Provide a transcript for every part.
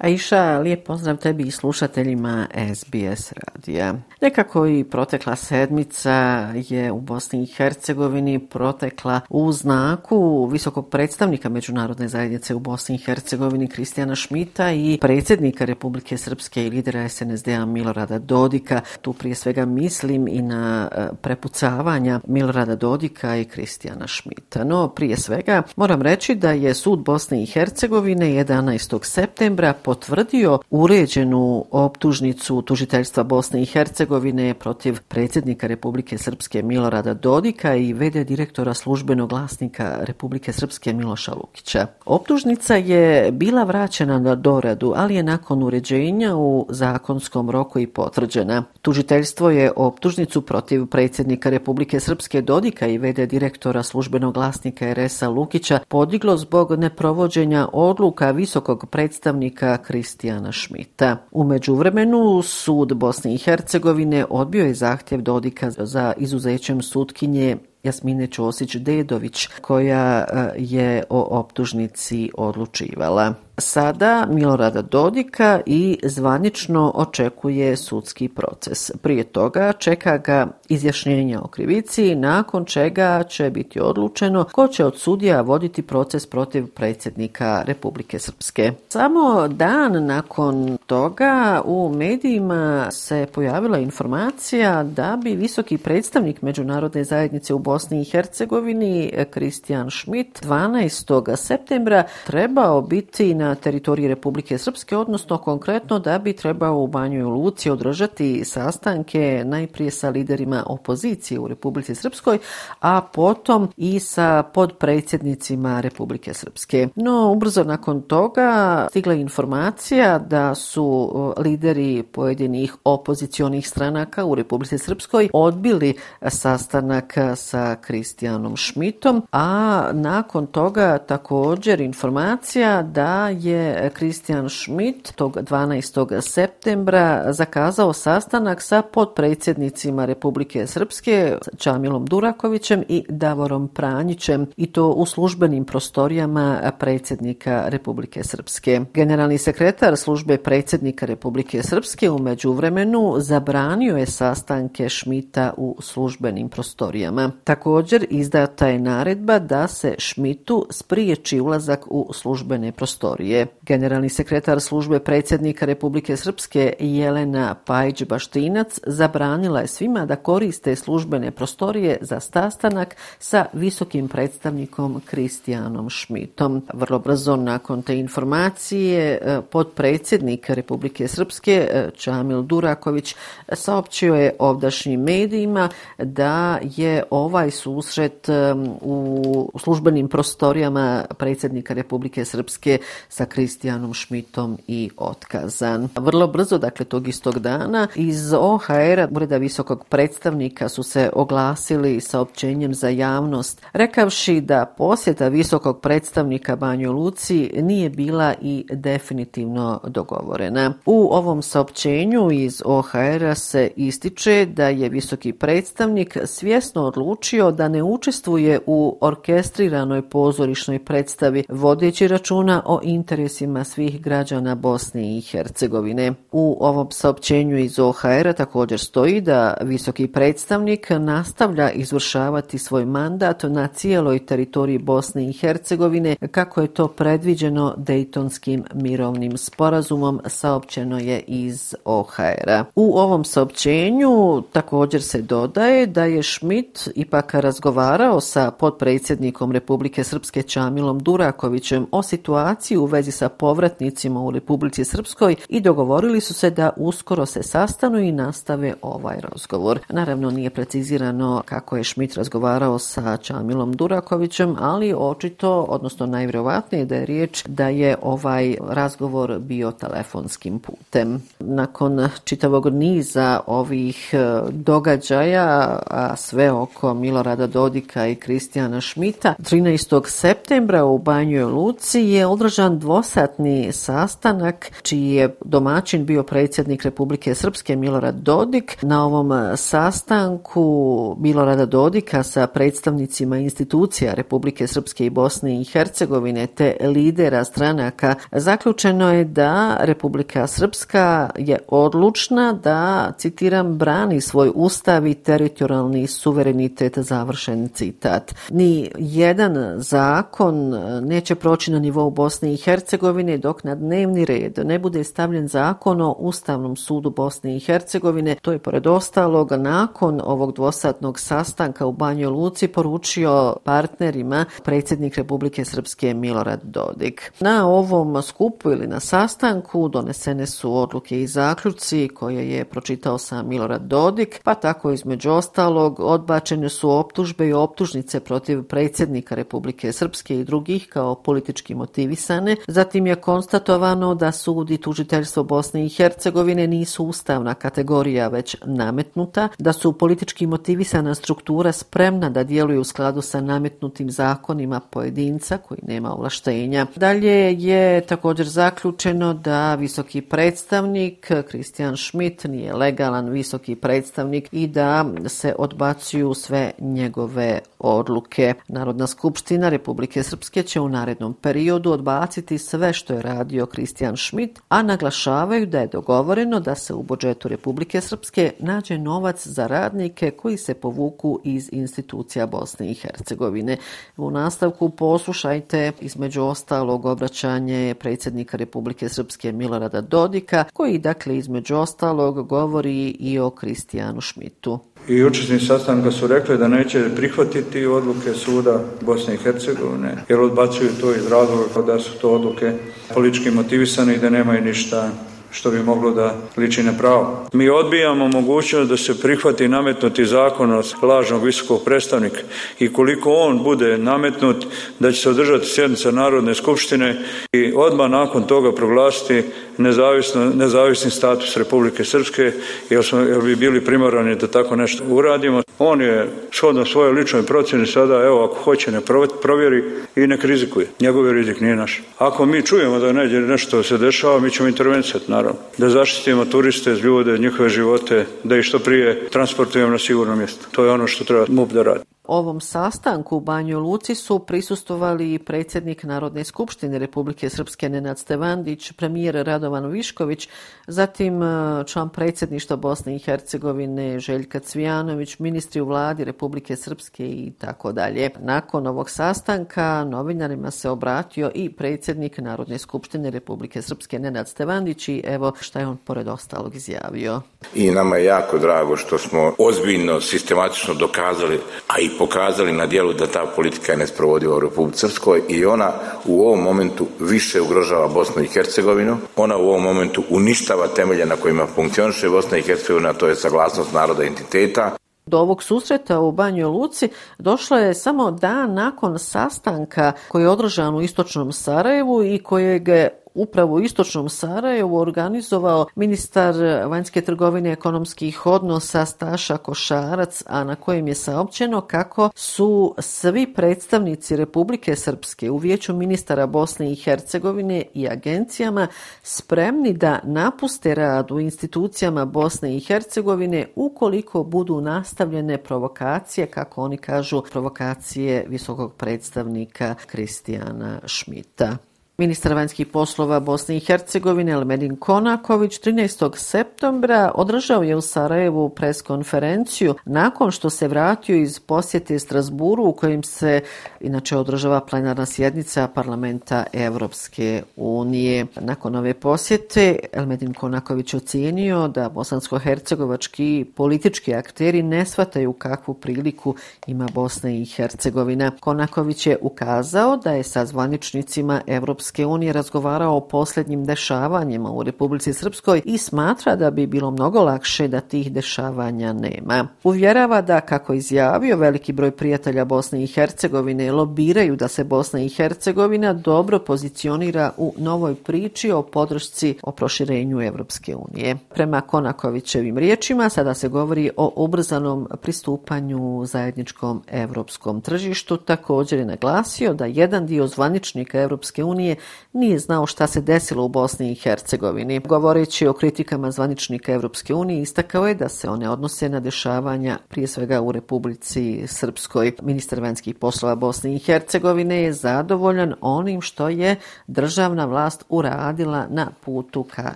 Aisha, lijep pozdrav tebi i slušateljima SBS radija. Nekako i protekla sedmica je u Bosni i Hercegovini protekla u znaku visokog predstavnika Međunarodne zajednice u Bosni i Hercegovini Kristijana Šmita i predsjednika Republike Srpske i lidera SNSD-a Milorada Dodika. Tu prije svega mislim i na e, prepucavanja Milorada Dodika i Kristijana Šmita. No, prije svega moram reći da je sud Bosne i Hercegovine 11. septembra potvrdio uređenu optužnicu tužiteljstva Bosne i Hercegovine protiv predsjednika Republike Srpske Milorada Dodika i vede direktora službenog glasnika Republike Srpske Miloša Lukića. Optužnica je bila vraćena na doradu, ali je nakon uređenja u zakonskom roku i potvrđena. Tužiteljstvo je optužnicu protiv predsjednika Republike Srpske Dodika i vede direktora službenog glasnika RS-a Lukića podiglo zbog neprovođenja odluka visokog predstavnika Kristijana Šmita. U međuvremenu sud Bosne i Hercegovine odbio je zahtjev Dodika za izuzećem sutkinje Jasmine Ćosić-Dedović koja e, je o optužnici odlučivala. Sada Milorada Dodika i zvanično očekuje sudski proces. Prije toga čeka ga izjašnjenje o krivici, nakon čega će biti odlučeno ko će od sudija voditi proces protiv predsjednika Republike Srpske. Samo dan nakon toga u medijima se pojavila informacija da bi visoki predstavnik Međunarodne zajednice u Bosni i Hercegovini Kristijan Schmidt 12. septembra trebao biti na teritoriji Republike Srpske, odnosno konkretno da bi trebao u Banjoj Luci održati sastanke najprije sa liderima opozicije u Republici Srpskoj, a potom i sa podpredsjednicima Republike Srpske. No, ubrzo nakon toga stigla informacija da su lideri pojedinih opozicionih stranaka u Republici Srpskoj odbili sastanak sa Kristijanom Šmitom, a nakon toga također informacija da je Kristijan Schmidt tog 12. septembra zakazao sastanak sa podpredsjednicima Republike Srpske, Čamilom Durakovićem i Davorom Pranjićem i to u službenim prostorijama predsjednika Republike Srpske. Generalni sekretar službe predsjednika Republike Srpske umeđu vremenu zabranio je sastanke Šmita u službenim prostorijama. Također izdata je naredba da se Šmitu spriječi ulazak u službene prostorije. Generalni sekretar službe predsjednika Republike Srpske Jelena Pajić-Baštinac zabranila je svima da koriste službene prostorije za sastanak sa visokim predstavnikom Kristijanom Šmitom. Vrlo brzo nakon te informacije e, podpredsjednik Republike Srpske e, Čamil Duraković saopćio je ovdašnjim medijima da je ovaj susret e, u službenim prostorijama predsjednika Republike Srpske sa Kristijanom Šmitom i otkazan. Vrlo brzo, dakle tog istog dana, iz OHR-a, Ureda visokog predstavnika, su se oglasili sa općenjem za javnost, rekavši da posjeta visokog predstavnika Banjo Luci nije bila i definitivno dogovorena. U ovom saopćenju iz OHR-a se ističe da je visoki predstavnik svjesno odlučio da ne učestvuje u orkestriranoj pozorišnoj predstavi vodeći računa o interesu interesima svih građana Bosne i Hercegovine. U ovom saopćenju iz OHR također stoji da visoki predstavnik nastavlja izvršavati svoj mandat na cijeloj teritoriji Bosne i Hercegovine kako je to predviđeno Dejtonskim mirovnim sporazumom saopćeno je iz OHR-a. U ovom saopćenju također se dodaje da je Schmidt ipak razgovarao sa podpredsjednikom Republike Srpske Čamilom Durakovićem o situaciji u vezi sa povratnicima u Republici Srpskoj i dogovorili su se da uskoro se sastanu i nastave ovaj razgovor. Naravno nije precizirano kako je Šmit razgovarao sa Čamilom Durakovićem, ali očito, odnosno najvjerovatnije da je riječ da je ovaj razgovor bio telefonskim putem. Nakon čitavog niza ovih e, događaja, a sve oko Milorada Dodika i Kristijana Šmita, 13. septembra u Banjoj Luci je održan dvosatni sastanak čiji je domaćin bio predsjednik Republike Srpske Milorad Dodik. Na ovom e, sastanku Milorada Dodika sa predstavnicima institucija Republike Srpske i Bosne i Hercegovine te lidera stranaka zaključeno je da Republika Srpska je odlučna da, citiram, brani svoj ustav i teritorijalni suverenitet, završen citat. Ni jedan zakon e, neće proći na nivou Bosne i Hercegovine Hercegovine dok na dnevni red ne bude stavljen zakon o Ustavnom sudu Bosne i Hercegovine. To je pored ostalog nakon ovog dvosatnog sastanka u Banjoj Luci poručio partnerima predsjednik Republike Srpske Milorad Dodik. Na ovom skupu ili na sastanku donesene su odluke i zaključci koje je pročitao sam Milorad Dodik, pa tako između ostalog odbačene su optužbe i optužnice protiv predsjednika Republike Srpske i drugih kao politički motivisane. Zatim je konstatovano da sudi tužiteljstvo Bosne i Hercegovine nisu ustavna kategorija već nametnuta, da su politički motivisana struktura spremna da djeluje u skladu sa nametnutim zakonima pojedinca koji nema ovlaštenja. Dalje je također zaključeno da visoki predstavnik Kristijan Schmidt nije legalan visoki predstavnik i da se odbacuju sve njegove odluke. Narodna skupština Republike Srpske će u narednom periodu odbaciti sve što je radio Kristijan Schmidt, a naglašavaju da je dogovoreno da se u budžetu Republike Srpske nađe novac za radnike koji se povuku iz institucija Bosne i Hercegovine. U nastavku poslušajte između ostalog obraćanje predsjednika Republike Srpske Milorada Dodika, koji dakle između ostalog govori i o Kristijanu Šmitu. I učesnici sastanka su rekli da neće prihvatiti odluke suda Bosne i Hercegovine, jer odbacuju to iz razloga da su to odluke politički motivisane i da nemaju ništa što bi moglo da liči na pravo. Mi odbijamo mogućnost da se prihvati nametnuti zakon od lažnog visokog predstavnika i koliko on bude nametnut da će se održati sjednica Narodne skupštine i odmah nakon toga proglasiti nezavisno, nezavisni status Republike Srpske jer, smo, jer bi bili primorani da tako nešto uradimo. On je shodno svojoj ličnoj procjeni sada, evo, ako hoće, ne provjeri i ne rizikuje. Njegov rizik nije naš. Ako mi čujemo da neđe nešto se dešava, mi ćemo intervencijati, naravno. Da zaštitimo turiste, ljude, njihove živote, da ih što prije transportujemo na sigurno mjesto. To je ono što treba MUP da radi ovom sastanku u Banjoj Luci su prisustovali i predsjednik Narodne skupštine Republike Srpske Nenad Stevandić, premijer Radovan Višković, zatim e, član predsjedništva Bosne i Hercegovine Željka Cvijanović, ministri u vladi Republike Srpske i tako dalje. Nakon ovog sastanka novinarima se obratio i predsjednik Narodne skupštine Republike Srpske Nenad Stevandić i evo šta je on pored ostalog izjavio. I nama je jako drago što smo ozbiljno, sistematično dokazali, a i pokazali na dijelu da ta politika je nesprovodiva u Republike Srpskoj i ona u ovom momentu više ugrožava Bosnu i Hercegovinu. Ona u ovom momentu uništava temelje na kojima funkcioniše Bosna i Hercegovina, to je saglasnost naroda entiteta, Do ovog susreta u Banjoj Luci došlo je samo dan nakon sastanka koji je održan u Istočnom Sarajevu i kojeg je upravo u Istočnom Sarajevu organizovao ministar vanjske trgovine i ekonomskih odnosa Staša Košarac, a na kojem je saopćeno kako su svi predstavnici Republike Srpske u vijeću ministara Bosne i Hercegovine i agencijama spremni da napuste rad u institucijama Bosne i Hercegovine ukoliko budu nastavljene provokacije, kako oni kažu, provokacije visokog predstavnika Kristijana Šmita. Ministar vanjskih poslova Bosne i Hercegovine Elmedin Konaković 13. septembra održao je u Sarajevu pres konferenciju nakon što se vratio iz posjete Strasburu u kojim se inače održava plenarna sjednica parlamenta Evropske unije. Nakon ove posjete Elmedin Konaković ocijenio da bosansko-hercegovački politički akteri ne shvataju kakvu priliku ima Bosna i Hercegovina. Konaković je ukazao da je sa zvaničnicima Evropske Evropske unije razgovarao o posljednjim dešavanjima u Republici Srpskoj i smatra da bi bilo mnogo lakše da tih dešavanja nema. Uvjerava da, kako izjavio, veliki broj prijatelja Bosne i Hercegovine lobiraju da se Bosna i Hercegovina dobro pozicionira u novoj priči o podršci o proširenju Evropske unije. Prema Konakovićevim riječima, sada se govori o ubrzanom pristupanju zajedničkom evropskom tržištu. Također je naglasio da jedan dio zvaničnika Evropske unije nije znao šta se desilo u Bosni i Hercegovini. Govoreći o kritikama zvaničnika Evropske unije, istakao je da se one odnose na dešavanja prije svega u Republici Srpskoj. Ministar vanjskih poslova Bosne i Hercegovine je zadovoljan onim što je državna vlast uradila na putu ka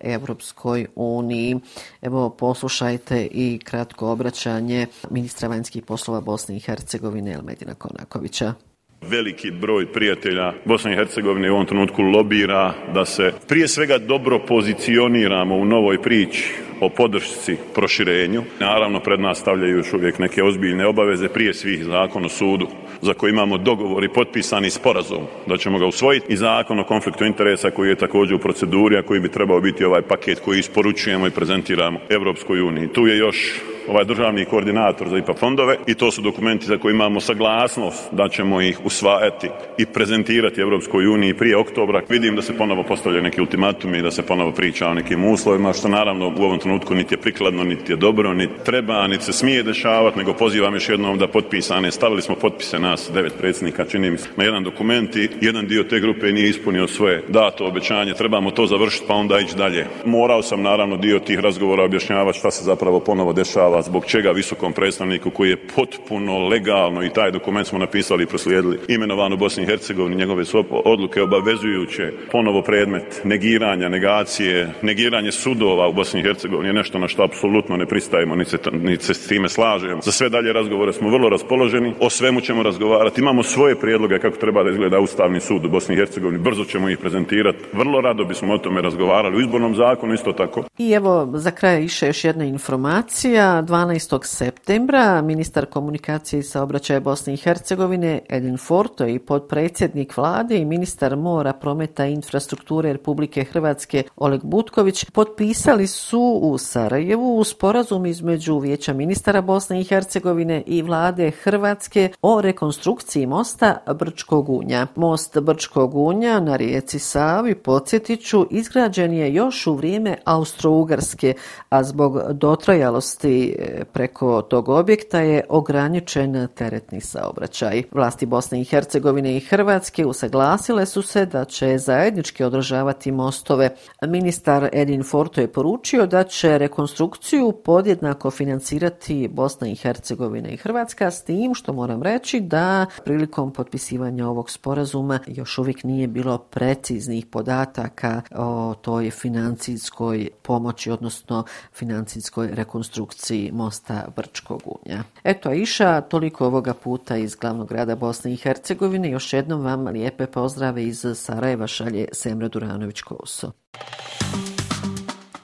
Evropskoj uniji. Evo, poslušajte i kratko obraćanje ministra vanjskih poslova Bosne i Hercegovine Elmedina Konakovića. Veliki broj prijatelja Bosne i Hercegovine u ovom trenutku lobira da se prije svega dobro pozicioniramo u novoj priči o podršci proširenju. Naravno, pred nas stavljaju još uvijek neke ozbiljne obaveze prije svih zakon o sudu za koji imamo dogovor i potpisani sporazum da ćemo ga usvojiti i zakon o konfliktu interesa koji je također u proceduri, a koji bi trebao biti ovaj paket koji isporučujemo i prezentiramo Evropskoj uniji. Tu je još ovaj državni koordinator za IPA fondove i to su dokumenti za koje imamo saglasnost da ćemo ih usvajati i prezentirati Evropskoj uniji prije oktobra. Vidim da se ponovo postavljaju neki ultimatumi i da se ponovo priča o nekim uslovima, što naravno u ovom trenutku niti je prikladno, niti je dobro, niti treba, niti se smije dešavati, nego pozivam još jednom da potpisane, stavili smo potpise nas, devet predsjednika, čini mi se, na jedan dokument i jedan dio te grupe nije ispunio svoje dato obećanje, trebamo to završiti pa onda ići dalje. Morao sam naravno dio tih razgovora objašnjavati šta se zapravo ponovo dešava, zbog čega visokom predstavniku koji je potpuno legalno i taj dokument smo napisali i proslijedili imenovan u Bosni i Hercegovini, njegove su odluke obavezujuće, ponovo predmet negiranja, negacije, negiranje sudova u Bosni i Hercegovini je nešto na što apsolutno ne pristajemo, ni se, ni se s time slažemo. Za sve dalje razgovore smo vrlo raspoloženi, o svemu ćemo razgovarati, imamo svoje prijedloge kako treba da izgleda Ustavni sud u Bosni i Hercegovini, brzo ćemo ih prezentirati, vrlo rado bismo o tome razgovarali u izbornom zakonu isto tako. I evo, za kraj iše još jedna informacija, 12. septembra ministar komunikacije i saobraćaja Bosne i Hercegovine Edin Forto i podpredsjednik vlade i ministar mora, prometa i infrastrukture Republike Hrvatske Oleg Butković potpisali su u Sarajevu sporazum između Vijeća ministara Bosne i Hercegovine i vlade Hrvatske o rekonstrukciji mosta Brčkog unja. Most Brčkog unja na rijeci Savi, podsjetiću, izgrađen je još u vrijeme Austro-Ugarske, a zbog dotrajalosti e, preko tog objekta je ograničen teretni saobraćaj. Vlasti Bosne i Hercegovine i Hrvatske usaglasile su se da će zajednički održavati mostove. Ministar Edin Forto je poručio da će rekonstrukciju podjednako financirati Bosna i Hercegovina i Hrvatska s tim što moram reći da prilikom potpisivanja ovog sporazuma još uvijek nije bilo preciznih podataka o toj financijskoj pomoći, odnosno financijskoj rekonstrukciji mosta Brčkog unja. Eto, Iša, toliko ovoga puta iz glavnog grada Bosne i Hercegovine. Još jednom vam lijepe pozdrave iz Sarajeva šalje Semra Duranović-Koso.